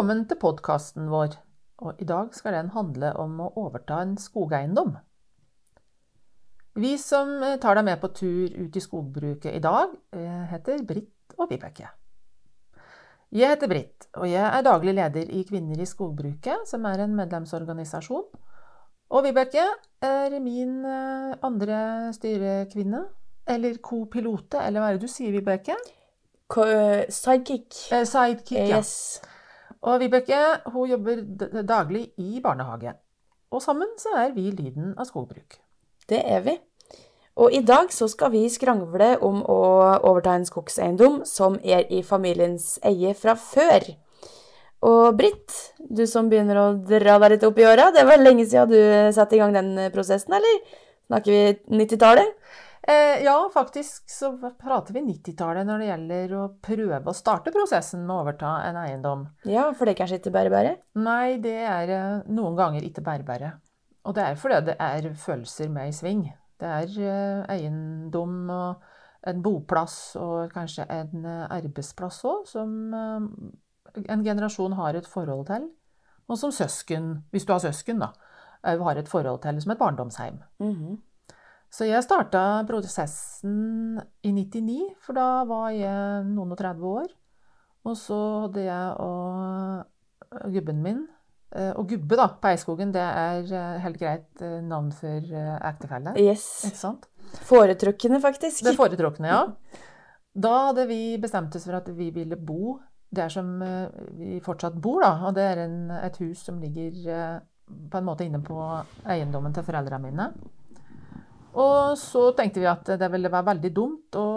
Velkommen til podkasten vår. Og I dag skal den handle om å overta en skogeiendom. Vi som eh, tar deg med på tur ut i skogbruket i dag, eh, heter Britt og Vibeke. Jeg heter Britt, og jeg er daglig leder i Kvinner i skogbruket, som er en medlemsorganisasjon. Og Vibeke er min eh, andre styrekvinne, eller co-pilote, eller hva er det du sier, Vibeke? Sidekick. Sidekick, ja. Yes. Og Vibeke hun jobber daglig i barnehage. Og sammen så er vi lyden av skogbruk. Det er vi. Og i dag så skal vi skrangle om å overta en skogseiendom som er i familiens eie fra før. Og Britt, du som begynner å dra deg litt opp i åra, det var lenge siden du satte i gang den prosessen, eller? Snakker vi 90-tallet? Eh, ja, faktisk så prater vi 90-tallet når det gjelder å prøve å starte prosessen med å overta en eiendom. Ja, for det er kanskje ikke bare? Nei, det er eh, noen ganger ikke bærebære. Og det er fordi det er følelser med i sving. Det er eh, eiendom og en boplass og kanskje en arbeidsplass òg, som en generasjon har et forhold til. Og som søsken, hvis du har søsken, da, har et forhold til som et barndomsheim. Mhm. Så jeg starta prosessen i 99, for da var jeg noen og 30 år. Og så hadde jeg og gubben min eh, Og gubbe, da, på Eidskogen, det er eh, helt greit eh, navn for ektefelle. Yes. Ikke sant? Foretrukne, faktisk. Det foretrukne, ja. Da hadde vi bestemt oss for at vi ville bo der som vi fortsatt bor, da. Og det er en, et hus som ligger på en måte inne på eiendommen til foreldrene mine. Og så tenkte vi at det ville være veldig dumt å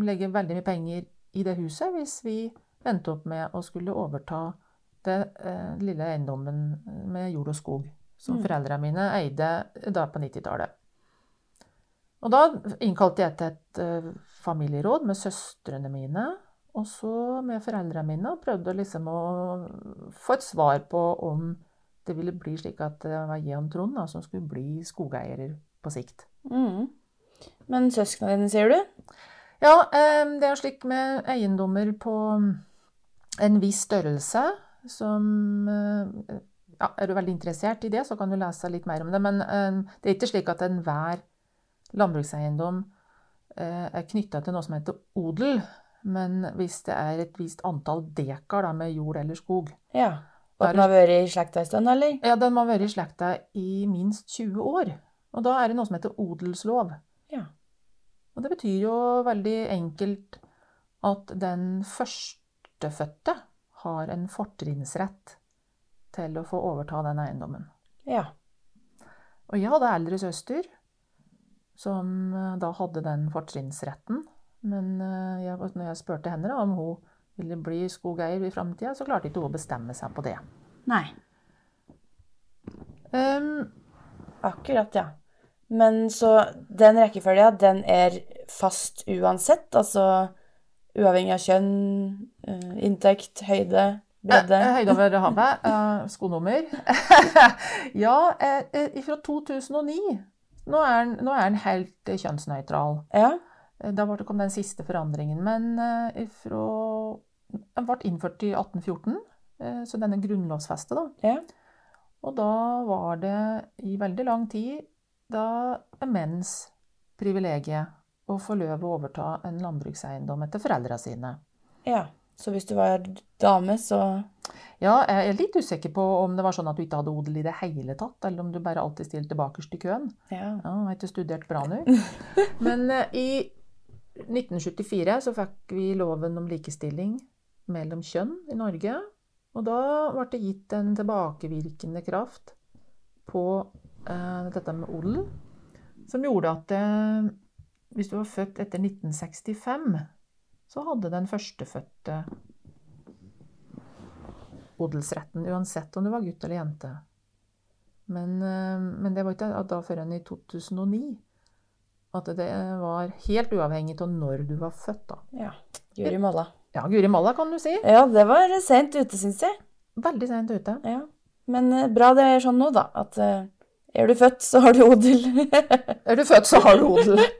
legge veldig mye penger i det huset hvis vi endte opp med å skulle overta det eh, lille eiendommen med jord og skog som Mm. foreldrene mine eide da på 90-tallet. Og da innkalte jeg til et eh, familieråd med søstrene mine, og så med foreldrene mine, og prøvde liksom å få et svar på om det ville bli slik at det var jeg og Trond da, som skulle bli skogeiere på sikt. Mhm. Men søsknene dine, sier du? Ja, det er slik med eiendommer på en viss størrelse som eh, ja, Er du veldig interessert i det, så kan du lese litt mer om det. Men det er ikke slik at enhver landbrukseiendom eh, er knytta til noe som heter odel. Men hvis det er et visst antall dekar da, med jord eller skog Ja. Og den har vært i slekta en stund, eller? Ja, den må ha vært i slekta i minst 20 år. Og da er det noe som heter odelslov. Ja. Og det betyr jo veldig enkelt at den førstefødte har en fortrinnsrett til å få overta den eiendommen. Ja. Og jeg hadde eldre søster som eh, da hadde den fortrinnsretten. Men eh, jeg, når jeg spurte henne om hun ville bli skogeier i framtida, så klarte ikke hun å bestemme seg på det. Nei. Um, Akkurat, ja. Men så den rekkefølga, den er fast uansett? Altså uavhengig av kjønn, eh, inntekt, høyde, bredde? Eh, Høyde over havet. eh, skonummer. ja, eh, eh, fra 2009. Nå er den, nå er den helt eh, kjønnsnøytral. Ja. Eh, Da var det kom den siste forandringen. Men eh, fra Den ble innført i 1814, eh, så den er grunnlovsfestet, da. Ja. Og da var det i veldig lang tid da er menns privilegiet å få løv å overta en landbrukseiendom etter foreldra sine. ja. Så hvis du var dame, så Ja, jeg er litt usikker på om det var sånn at du ikke hadde odel i det hele tatt, eller om du bare alltid stilte bakerst i køen. Ja. Ja, jeg har ikke studert bra nå. Men eh, i 1974 så fikk vi loven om likestilling mellom kjønn i Norge. Og da ble det gitt en tilbakevirkende kraft på dette med odel, som gjorde at eh, hvis du var født etter 1965, så hadde den førstefødte odelsretten, uansett om du var gutt eller jente. Men, eh, men det var ikke da før enn i 2009 at det var helt uavhengig av når du var født. da. Ja. Guri malla. Ja, Guri malla, kan du si. Ja, det var sent ute, syns jeg. Veldig sent ute. Ja. Men eh, bra det er sånn nå, da. At eh, er du født, så har du odel. Er du født, så har du odel.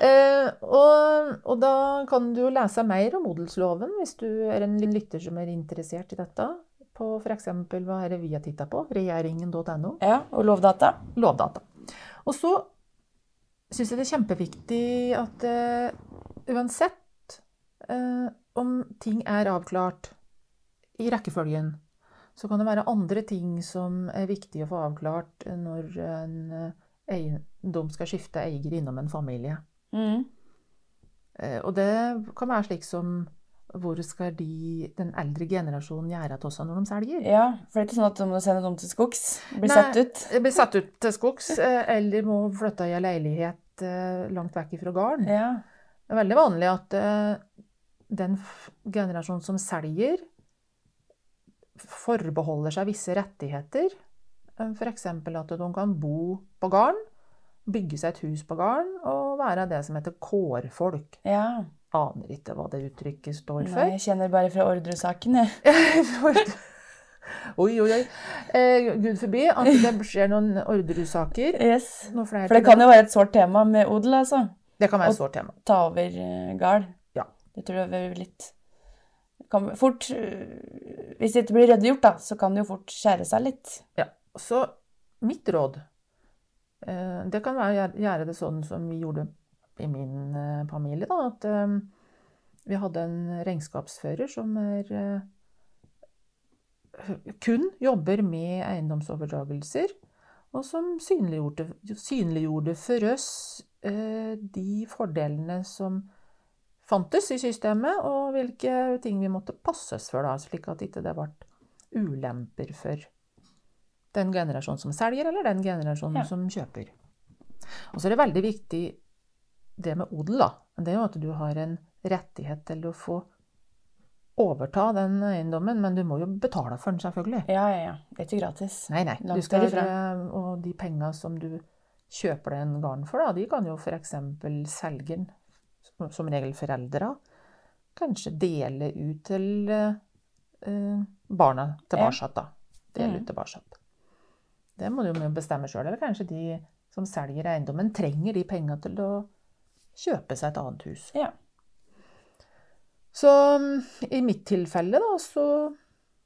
Eh, og, og da kan du jo lese mer om odelsloven hvis du er en lytter som er interessert i dette. På f.eks. hva er det vi har titta på? Regjeringen.no. ja, og Lovdata. Lovdata. Og så syns jeg det er kjempeviktig at eh, uansett eh, om ting er avklart i rekkefølgen, så kan det være andre ting som er viktig å få avklart når en eh, eiendom skal skifte eier innom en familie. Mm. Eh, Og det kan være slik som hvor skal de, den eldre generasjonen gjøre av seg når de selger? Ja, for det er ikke sånn at de må sende dem til skogs. Bli Nei. satt ut. Blir satt ut til skogs, eh, eller må flytte i en leilighet eh, langt vekk fra gården. Ja. Det er veldig vanlig at eh, den generasjonen som selger, forbeholder seg visse rettigheter. F.eks. at de kan bo på gården, bygge seg et hus på gården og være det som heter kårfolk. ja. Aner ikke hva det uttrykket står for. Nei, jeg kjenner bare fra ordresaken, jeg. oi, oi, oi. Eh, Gud forby at det skjer noen ordresaker. Yes. Noe For det kan jo være et sårt tema med odel, altså. Det kan være et sårt tema. Å Ta over uh, gard. Ja. Det tror jeg er litt kan fort, eh, Hvis det ikke blir redegjort, da, så kan det jo fort skjære seg litt. Ja, Så mitt råd, eh, det kan være å gjøre- det sånn som vi gjorde i min eh, familie, da. At eh, vi hadde en regnskapsfører som er kun jobber med eiendomsoverdragelser, og som synliggjorde, synliggjorde for oss de fordelene som fantes i systemet, og hvilke ting vi måtte passes for, da, slik at ikke det ble ulemper for den generasjonen som selger, eller den generasjonen Ja. som kjøper. Og så er det veldig viktig det med odel, da. Det er jo at du har en rettighet til å få overta den eiendommen, men du må jo betale for den, selvfølgelig. Ja, ja, ja. Det er ikke gratis. Nei, nei. Du skal, og de penga som du kjøper den gården for, da, de kan jo f.eks. selgeren, som- regel foreldra, kanskje dele ut til eh, barna tilbake. Ja. Dele ut tilbake. Det må du jo bestemme sjøl. Eller kanskje de som selger eiendommen, trenger de penga til å kjøpe seg et annet hus. Ja. Så mm, i mitt tilfelle da, så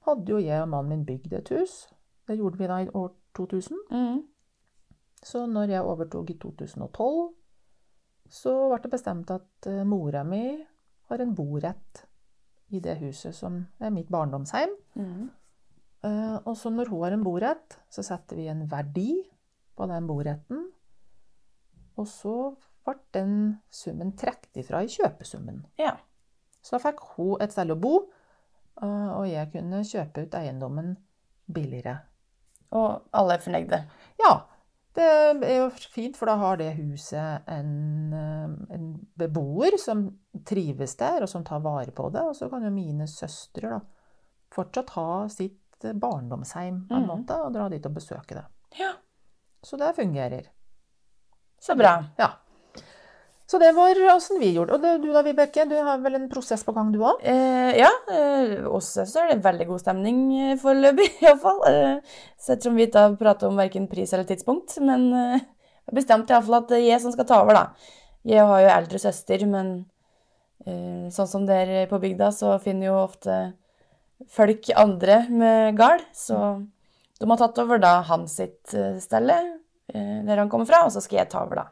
hadde jo jeg og mannen min bygd et hus. Det gjorde vi da i år 2000. Mm. Så når jeg overtok i 2012, så ble det bestemt at eh, mora mi har en borett i det huset som er mitt barndomsheim. Mm. Eh, Og så når hun har en borett, så setter vi en verdi på den boretten. Og så ble den summen trukket ifra i kjøpesummen. Ja. Så da fikk hun et sted å bo, eh, og jeg kunne kjøpe ut eiendommen billigere. Og alle er fornøyde. Ja, det er jo fint, for da har det huset en, eh, en beboer som trives der, og som tar vare på det. Og så kan jo mine søstre da fortsatt ha sitt barndomsheim på en Mhm. måte, og dra dit og besøke det. Ja. Så det fungerer. Så bra. Ja. Så det var åssen vi gjorde. det. Og du da, Vibeke, du har vel en prosess på gang, du òg? Eh, ja, eh, oss er det veldig god stemning eh, foreløpig, iallfall. Eh, Sett som vi ikke har pratet om verken pris eller tidspunkt. Men eh, bestemt iallfall at det er jeg som skal ta over, da. Jeg har jo eldre søster, men eh, sånn som det på bygda, så finner jo ofte folk andre med gard. Så de har tatt over da hans sitt eh, stelle, eh, der han kommer fra, og så skal jeg ta over, da.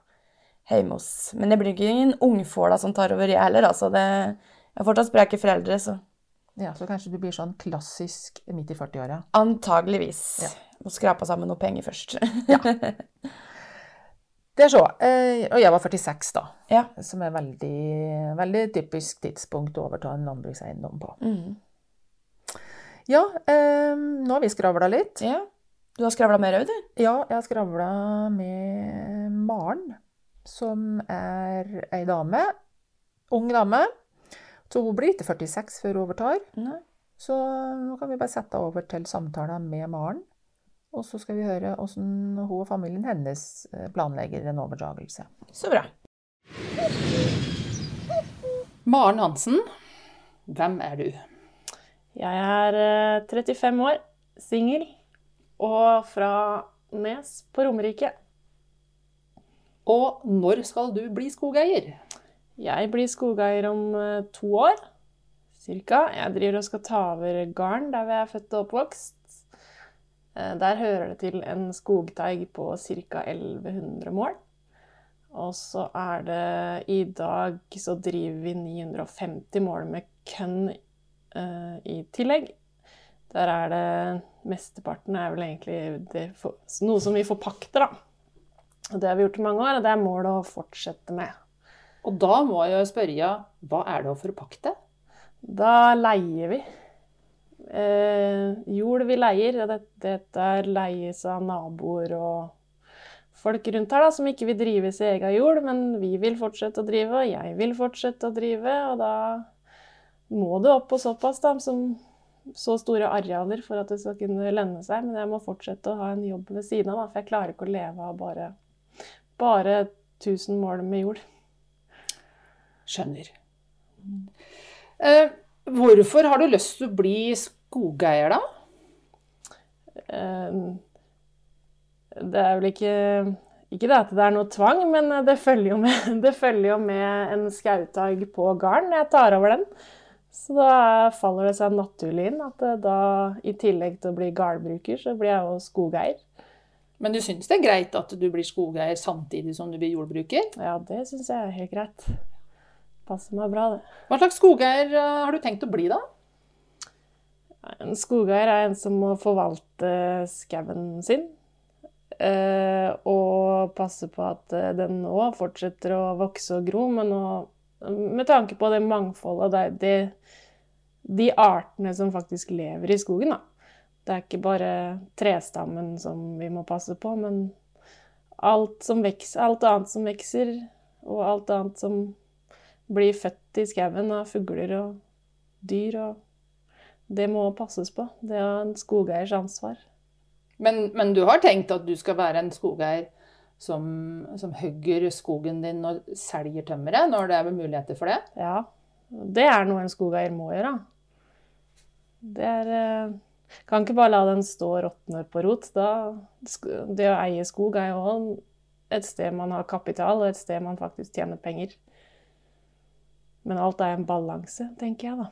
Hjemme hos Men det blir ikke ingen ungfåla som tar over, jeg heller. Altså det, jeg har fortsatt spreke foreldre, så Ja, så kanskje du blir sånn klassisk midt i 40-åra. antageligvis. Ja. Må skrape sammen noe penger først. Det er så. Eh, og jeg var 46, da. Ja. Som er veldig, veldig typisk tidspunkt å overta en landbrukseiendom på. Mm. Ja, eh, nå har vi skravla litt. ja. Du har skravla med Raud, du? Ja, jeg har skravla med Maren, som er ei dame. Ung dame. Så hun blir ikke 46 før hun overtar. Nei. Så nå kan vi bare sette over til samtaler med Maren. Og så skal vi høre hvordan hun og familien hennes eh, planlegger en overdragelse. Så bra. Maren Hansen, hvem er du? Jeg er eh, 35 år, singel og fra Nes på Romerike. Og når skal du bli skogeier? Jeg blir skogeier om eh, to år, cirka. Jeg driver og skal ta over gården der vi er født og oppvokst. Eh, Der hører det til en skogteig på ca. 1100 mål. Og så er det i dag så driver vi 950 mål med kønn uh, i tillegg. Der er det Mesteparten er vel egentlig for- noe som vi forpakter, da. Og det har vi gjort i mange år, og det er målet å fortsette med. Og da må jeg jo spørre, hva er det å forpakte? Da leier vi. Eh, jord vi leier, og det, dette er leies av naboer og folk rundt her da, som ikke vil drive sin egen jord, men vi vil fortsette å drive, og jeg vil fortsette å drive, og da må det opp på såpass da, som så store arealer for at det skal kunne lønne seg, men jeg må fortsette å ha en jobb ved siden av, da, for jeg klarer ikke å leve av bare, bare 1000 mål med jord. Skjønner. Eh, hvorfor har du lyst til å bli skogeier, da? Eh, Det er vel ikke Ikke det at det er noe tvang, men det følger jo med, det følger jo med en skautag på gården. Jeg tar over den. Så da faller det seg naturlig inn at eh, da, i tillegg til å bli gårdbruker, så blir jeg jo skogeier. Men du syns det er greit at du blir skogeier samtidig som du blir jordbruker? Ja, det syns jeg er helt greit. Passer meg bra, det. Hva slags skogeier eh, har du tenkt å bli, da? En skogeier er en som må forvalte skauen sin. eh, Og passe på at eh, den nå fortsetter å vokse og gro, men nå, med tanke på det mangfoldet og det, de artene som faktisk lever i skogen. Da. Det er ikke bare trestammen som vi må passe på, men alt, som vekser, alt annet som vokser, og alt annet som blir født i skauen av fugler og dyr. og det må passes på. Det er en skogeiers ansvar. Men, men du har tenkt at du skal være en skogeier som, som hugger skogen din og selger tømmeret når det er muligheter for det? Ja, det er noe en skogeier må gjøre. Det er eh, Kan ikke bare la den stå og råtne på rot. Da, det å eie skog er jo òg et sted man har kapital, og et sted man faktisk tjener penger. Men alt er en balanse, tenker jeg, da.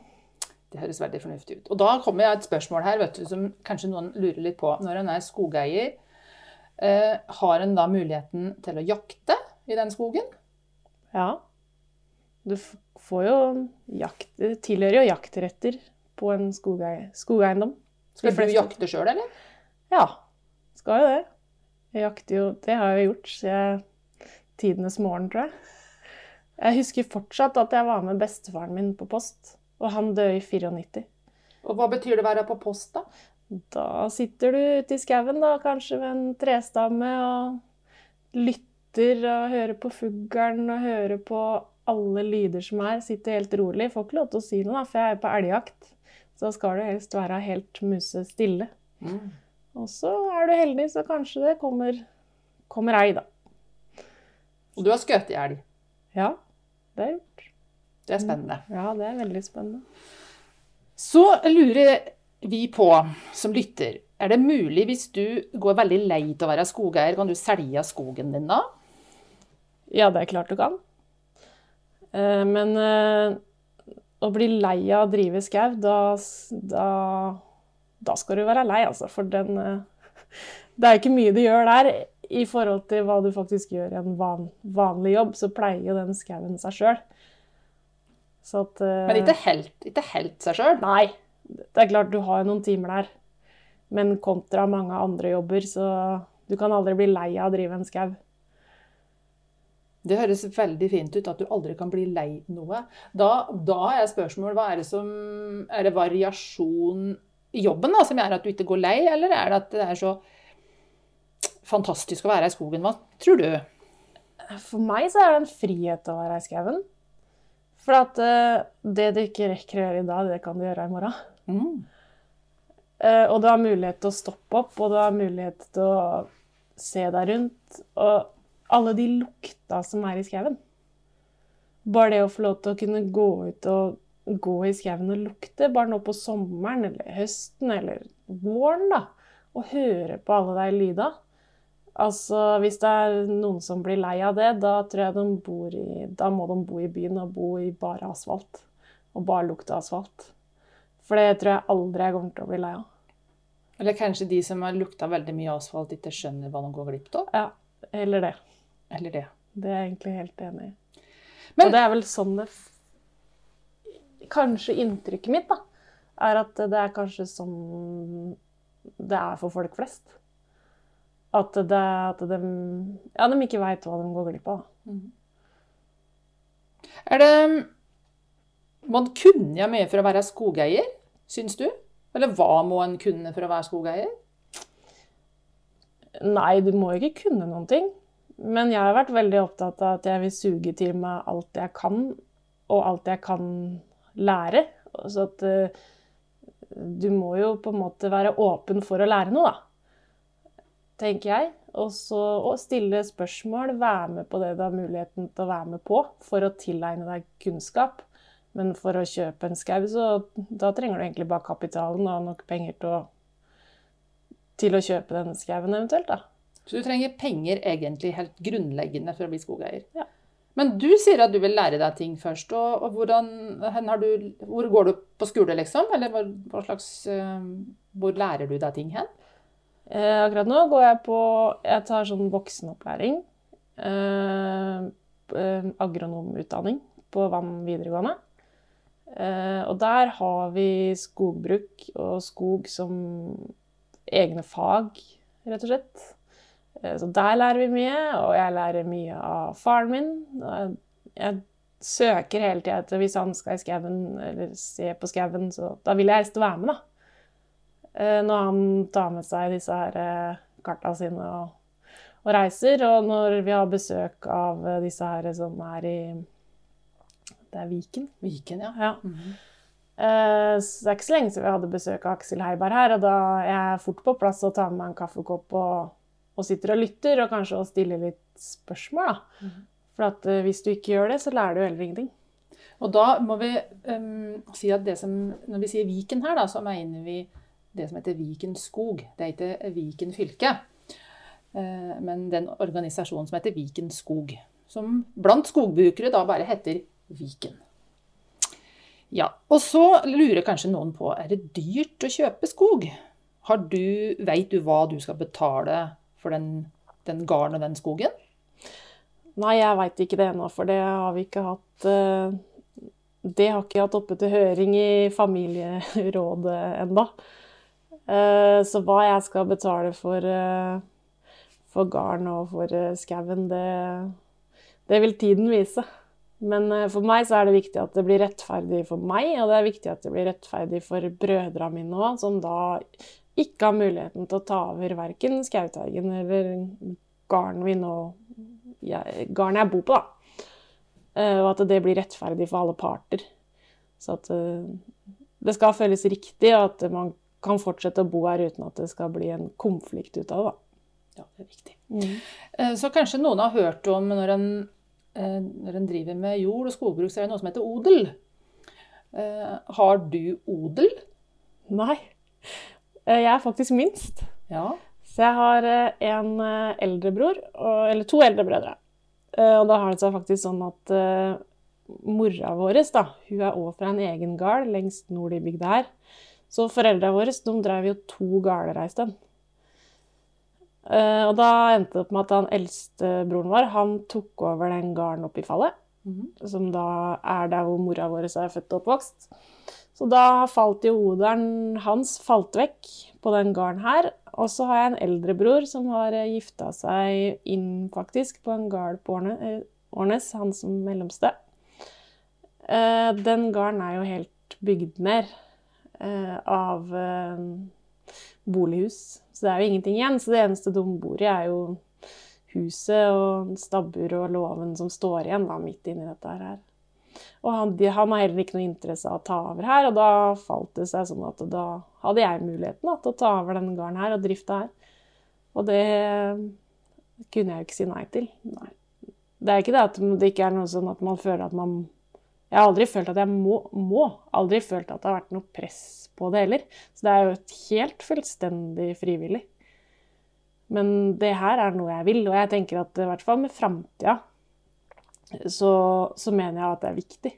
Det høres veldig fornuftig ut. Og da kommer jeg et spørsmål her vet du, som kanskje noen lurer litt på. Når en er skogeier, eh, har en da muligheten til å jakte i den skogen? Ja. Du får jo jakt Det tilhører jo jaktretter på en skogei, skogeiendom. Skal du jakte sjøl, eller? Ja, skal jo det. Jeg jakter jo Det har jeg gjort siden tidenes morgen, tror jeg. Jeg husker fortsatt at jeg var med bestefaren min på post, og han døde i 94. Og hva betyr det å være på post, da? Da sitter du ute i skauen, da, kanskje ved en trestamme, og lytter og hører på fuglen og hører på alle lyder som er. Sitter helt rolig. Får ikke lov til å si noe, da, for jeg er på elgjakt. Så skal du helst være helt musestille. Og så er du heldig, så kanskje det kommer, kommer ei, da. Og du har skutt i elg. Ja, det har jeg gjort. Det er spennende. Ja, det er veldig spennende. Så lurer vi på, som lytter, er det mulig hvis du går veldig lei til å være skogeier, kan du selge skogen din da? Ja, det er klart du kan. Eh, Men eh, å bli lei av å drive skau, da, da, da skal du være lei, altså. For den eh, Det er ikke mye du gjør der i forhold til hva du faktisk gjør i en van, vanlig jobb. Så pleier jo den skauen seg sjøl. Eh, Men ikke helt, ikke helt seg sjøl. Nei. Det er klart du har noen timer der. Men kontra mange andre jobber, så du kan aldri bli lei av å drive en skau. Det høres veldig fint ut at du aldri kan bli lei noe. Da, da har jeg spørsmål, hva er det som Er det variasjon i jobben da, som gjør at du ikke går lei, eller er det at det er så fantastisk å være i skogen. Hva tror du? For meg så er det en frihet å være i skauen. For at eh, det du ikke rekker å gjøre i dag, det kan du gjøre i morgen. Mm. Eh, og du har mulighet til å stoppe opp, og du har mulighet til å se deg rundt. Og alle de lukta som er i skauen. Bare det å få lov til å kunne gå ut og gå i skauen og lukte, bare nå på sommeren eller høsten eller våren, da, og høre på alle de lyda. Altså, hvis det er noen som blir lei av det, da tror jeg de bor i Da må de bo i byen og bo i bare asfalt. Og bare lukte asfalt. For det tror jeg aldri jeg kommer til å bli lei av. Eller kanskje de som har lukta veldig mye asfalt, ikke skjønner hva de går glipp av? Ja, eller det. Eller det. Det er jeg egentlig helt enig i. Men- og det er vel sånn det Kanskje inntrykket mitt, da, er at det er kanskje sånn det er for folk flest. At, det, at de, ja, de ikke veit hva de går glipp av. Er det Man kunne ja mye for å være skogeier, syns du? Eller hva må en kunne for å være skogeier? Nei, du må ikke kunne noen ting. Men jeg har vært veldig opptatt av at jeg vil suge til meg alt jeg kan, og alt jeg kan lære. Så at eh, du må jo på en måte være åpen for å lære noe, da. Tenker jeg. Og stille spørsmål, være med på det du har muligheten til å være med på for å tilegne deg kunnskap. Men for å kjøpe en skau, så da trenger du egentlig bare kapitalen og nok penger til å, til å kjøpe den skauen eventuelt, da. Så du trenger penger egentlig helt grunnleggende for å bli skogeier. Ja. Men du sier at du vil lære deg ting først. Og, og hvordan, har du, hvor går du på skole, liksom? Eller hva, hva slags, uh, hvor lærer du deg ting hen? Eh, akkurat nå går jeg på Jeg tar sånn voksenopplæring. Eh, eh, agronomutdanning på Vann videregående. Eh, og der har vi skogbruk og skog som egne fag, rett og slett. Eh, så der lærer vi mye, og jeg lærer mye av faren min. Jeg, søker hele tida etter hvis han skal i skauen eller se på skauen, så da vil jeg helst være med, da. Eh, når han tar med seg disse her eh, karta sine og, og reiser. Og når vi har besøk av disse her som er i Det er Viken. Viken, ja. Ja. Mm -hmm. så det er ikke så lenge siden vi hadde besøk av Aksel Heiberg her. Og da er jeg fort på plass og tar med meg en kaffekopp og, og sitter og lytter, og kanskje også stiller litt spørsmål. da. Mm. For at eh, hvis du ikke gjør det, så lærer du heller ingenting. Og da må vi um, si at det som, når vi sier Viken her, da, så mener vi det som heter Viken skog. Det er ikke Viken fylke, eh, men den organisasjonen som heter Viken skog. Som blant skogbrukere da bare heter Viken. Ja, Og så lurer kanskje noen på er det dyrt å kjøpe skog. Har du, Veit du hva du skal betale for den, den gården og den skogen? Nei, jeg veit ikke det ennå, for det har vi ikke hatt eh, Det har ikke jeg hatt oppe til høring i familierådet ennå. Så hva jeg skal betale for, eh, for garn og for eh, skauen, det, det vil tiden vise. Men eh, for meg så er det viktig at det blir rettferdig for meg, og det er viktig at det blir rettferdig for brødrene mine òg, som da ikke har muligheten til å ta over verken Skauteigen eller garden vi nå jeg, garnet jeg bor på, da. Eh, Og at det blir rettferdig for alle parter. Så at eh, det skal føles riktig, og at man kan fortsette å bo her uten at det skal bli en konflikt ut av det. Ja, det er viktig. da. Eh, Så kanskje noen har hørt om når en, når en driver med jord og skogbruk, så er det noe som heter odel. Har du odel? Nei. Eh, Jeg er faktisk minst. Ja. Så jeg har eh, en eldrebror, eldre bror, eller to eldre brødre. Eh, Og da har det seg faktisk sånn at eh, mora vår da, hun er òg fra en egen gard lengst nord i bygda her. Så foreldra våre de drev jo to gårder ei stund. Eh, Og da endte det opp med at han eldste broren vår han tok over den gården oppe i fallet. -hmm. Som da er der hvor mora vår er født og oppvokst. Så da falt jo odelen hans falt vekk på den gården her. Og så har jeg en eldrebror som har eh, gifta seg inn faktisk på en gard på eh, Årnes, han som mellomste. Eh, Den gården er jo helt bygd ned av bolighus. Så det er jo ingenting igjen. Så det eneste de bor i, er jo huset og stabbur og låven som står igjen da, midt inni dette her. Og han, de, han har heller ikke noe interesse av å ta over her, og da falt det seg sånn at da hadde jeg muligheten da, til å ta over denne gården her og drifte her. Og det kunne jeg jo ikke si nei til. Nei. Det er ikke det at det ikke er noe sånn at man føler at man Jeg har aldri følt at jeg må. må. Aldri følt at det har vært noe press på det heller. Så det er jo helt fullstendig frivillig. Men det her er noe jeg vil, og jeg tenker at i hvert fall med framtida så, så mener jeg at det er viktig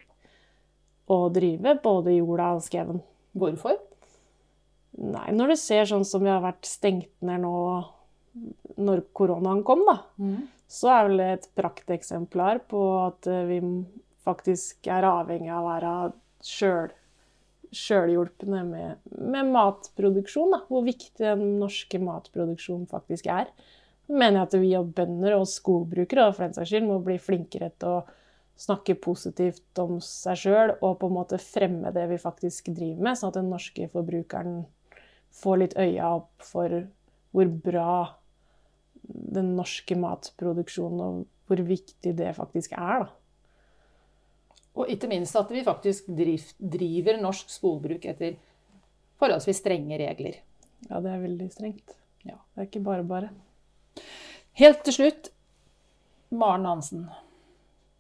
å drive både jorda og skauen. Hvorfor? Nei, når du ser sånn som vi har vært stengt ned nå når koronaen kom, da, Mm. så er vel det et prakteksemplar på at eh, vi faktisk er avhengig av å være sjøl sjølhjulpne med, med matproduksjon. Da. Hvor viktig den norske matproduksjonen faktisk er. Mener jeg at vi og bønder og skogbrukere og for den saks skyld må bli flinkere til å snakke positivt om seg sjøl og på en måte fremme det vi faktisk driver med, sånn at den norske forbrukeren får litt øya opp for hvor bra den norske matproduksjonen og hvor viktig det faktisk er. da. Og ikke minst at vi faktisk driver norsk skogbruk etter forholdsvis strenge regler. Ja, det er veldig strengt. Ja. Det er ikke bare bare. Helt til slutt, Maren Hansen.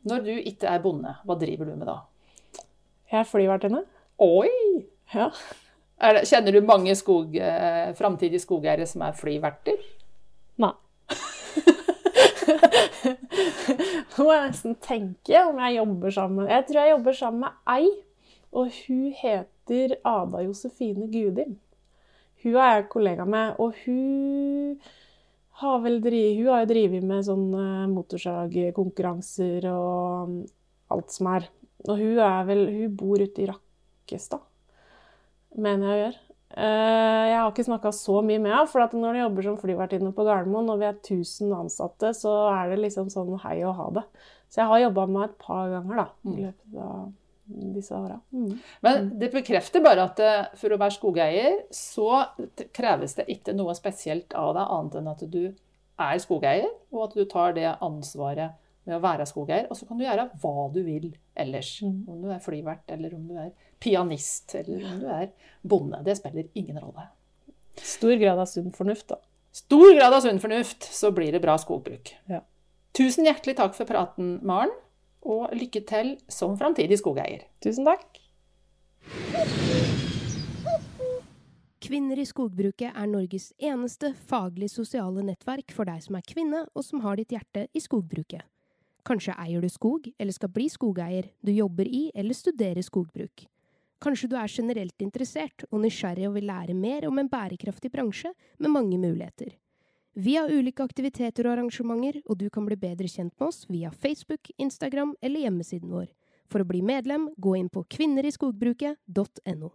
Når du ikke er bonde, hva driver du med da? Jeg er flyvertinne. Oi! Ja. Det, kjenner du mange skog, eh, framtidige skogeiere som er flyverter? Nei. Nå må jeg nesten tenke om jeg jobber sammen Jeg tror jeg jobber sammen med ei, og hun heter Ada Josefine Gudim. Hun er jeg kollega med, og hun har vel drivet, hun har jo drevet med sånne motorsagkonkurranser og um, alt som er. Og hun er vel Hun bor ute i Rakkestad, mener jeg hun gjør. Eh, Jeg har ikke snakka så mye med henne, for at når du jobber som flyvertinne på Gardermoen, og vi er 1000 ansatte, så er det liksom sånn hei og ha det. Så jeg har jobba med henne et par ganger da, i løpet av disse åra. Mm. Men det bekrefter bare at eh, for å være skogeier, så kreves det ikke noe spesielt av deg, annet enn at du er skogeier, og at du tar det ansvaret med å være skogeier. Og så kan du gjøre hva du vil ellers. Mm. Om du er flyvert, eller om du er pianist, eller om du er bonde. Det spiller ingen rolle. Stor grad av sunn fornuft, da. Stor grad av sunn fornuft, så blir det bra skogbruk. Ja. Tusen hjertelig takk for praten, Maren, og lykke til som framtidig skogeier. Tusen takk. Kvinner i skogbruket er Norges eneste faglig sosiale nettverk for deg som er kvinne og som har ditt hjerte i skogbruket. Kanskje eier du skog, eller skal bli skogeier, du jobber i eller studerer skogbruk. Kanskje du er generelt interessert og nysgjerrig og vil lære mer om en bærekraftig bransje med mange muligheter. Vi har ulike aktiviteter og arrangementer, og du kan bli bedre kjent med oss via Facebook, Instagram eller hjemmesiden vår. For å bli medlem, gå inn på kvinneriskogbruket.no.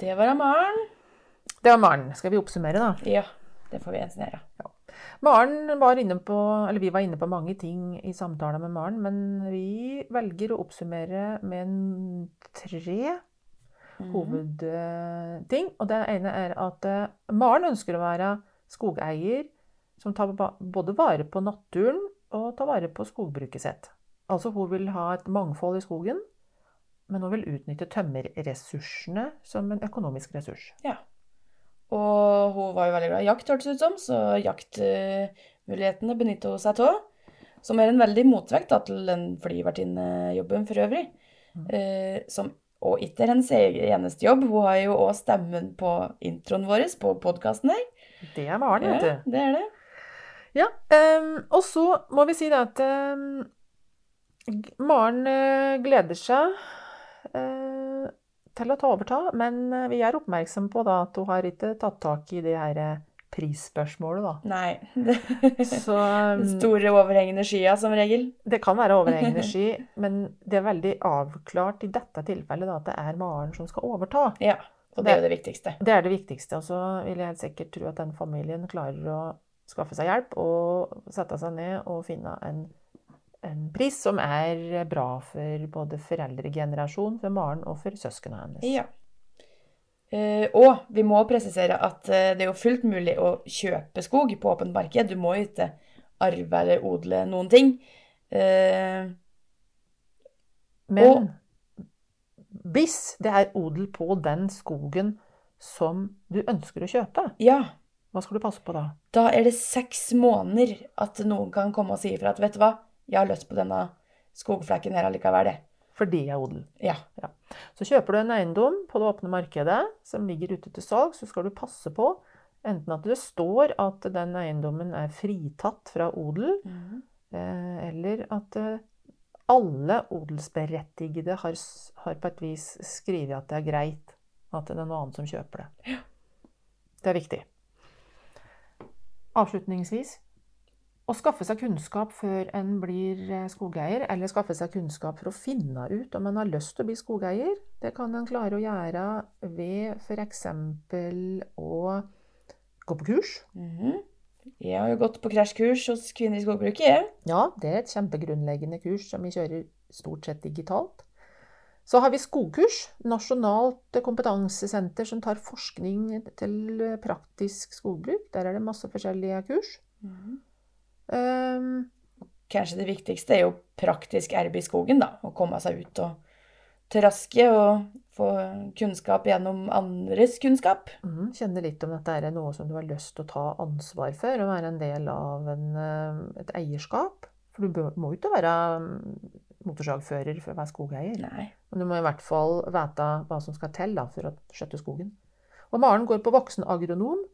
Det var Maren. Det var Maren. Skal vi oppsummere, da? Ja, det får vi ensen gjøre. Maren var inne på, eller Vi var inne på mange ting i samtalen med Maren, men vi velger å oppsummere med en tre hovedting. Og det ene er at eh, Maren ønsker å være skogeier som tar både vare på naturen og tar vare på skogbruket sitt. Altså hun vil ha et mangfold i skogen, men hun vil utnytte tømmerressursene som en økonomisk ressurs. Ja. Og hun var jo veldig glad i jakt, hørtes det ut som, så jaktmulighetene benytter hun seg av. Som er en veldig motvekt da, til den flyvertinnejobben for øvrig. Eh, som og ikke er hennes eneste jobb. Hun har jo òg stemmen på introen vår på podkasten her. Det er Maren, vet du. Ja, det er det. Ja, Um, og så må vi si det at um, Maren eh, gleder seg uh, til å ta overta, men eh, vi er oppmerksomme på da at hun har ikke tatt tak i det her prisspørsmålet, da. Nei. Så ehm, store overhengende skya, som regel. det kan være overhengende sky, men det er veldig avklart i dette tilfellet da, at det er Maren som skal overta. Ja. Og det er jo det viktigste. Det er det viktigste. Og så vil jeg helt sikkert tro at den familien klarer å skaffe seg hjelp og sette seg ned og finne en, en pris som er bra for både foreldregenerasjonen, for Maren og for søsknene hennes. Ja. Eh, og vi må presisere at eh, det er jo fullt mulig å kjøpe skog på åpent marked. Du må jo ikke arve eller odle noen ting. Eh, Men Og- hvis det er odel på den skogen som du ønsker å kjøpe, ja, hva skal du passe på da? da er det seks måneder at noen kan komme og si ifra at vet du hva, jeg har lyst på denne skogflekken her allikevel, det. For det er odel. Ja. Så kjøper du en eiendom på det åpne markedet som ligger ute til salg, så skal du passe på enten at det står at den eiendommen er fritatt fra odel, eh, eller at eh, alle odelsberettigede har, har på et vis skrevet at det er greit at det er noe annet som kjøper det. Det er viktig. Avslutningsvis å skaffe seg kunnskap før en blir eh, skogeier, eller skaffe seg kunnskap for å finne ut om en har lyst til å bli skogeier, det kan en klare å gjøre ved f.eks. å gå på kurs. Mhm. Jeg har jo gått på krasjkurs hos Kvinner i skogbruket, jeg. Ja, det er et kjempegrunnleggende kurs som vi kjører stort sett digitalt. Så har vi skogkurs, nasjonalt kompetansesenter som tar forskning til praktisk skogbruk. Der er det masse forskjellige kurs. Um, Kanskje det viktigste er jo praktisk arbeid i skogen, da. Å komme seg ut og traske og få kunnskap gjennom andres kunnskap. Mm, kjenne litt om dette er noe som du har lyst til å ta ansvar for, og være en del av en, eh, et eierskap. For du må jo ikke være mm, motorsagfører for å være skogeier. Nei. Men du må i hvert fall vite hva som skal til da, for å skjøtte skogen. Og Maren går på voksenagronom.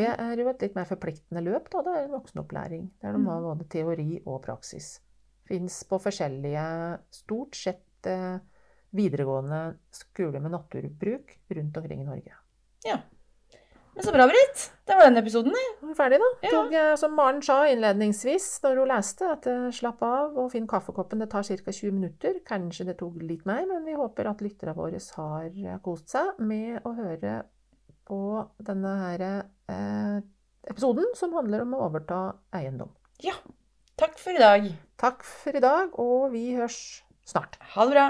Det er jo et litt mer forpliktende løp. da, Det er en voksenopplæring. Der de har både teori og praksis. Fins på forskjellige, stort sett eh, videregående skoler med naturbruk rundt omkring i Norge. Ja. Men så bra, Britt. Det var den episoden, det. Er ferdig, da. Ja. Tog, eh, som Maren sa innledningsvis når hun leste, at eh, slapp av og finn kaffekoppen. Det tar ca. 20 minutter. Kanskje det tok litt mer, men vi håper at lytterne våre har kost seg med å høre på denne her, episoden som handler om å overta eiendom. Ja. Takk for i dag. Takk for i dag, og vi høres snart. Ha det bra.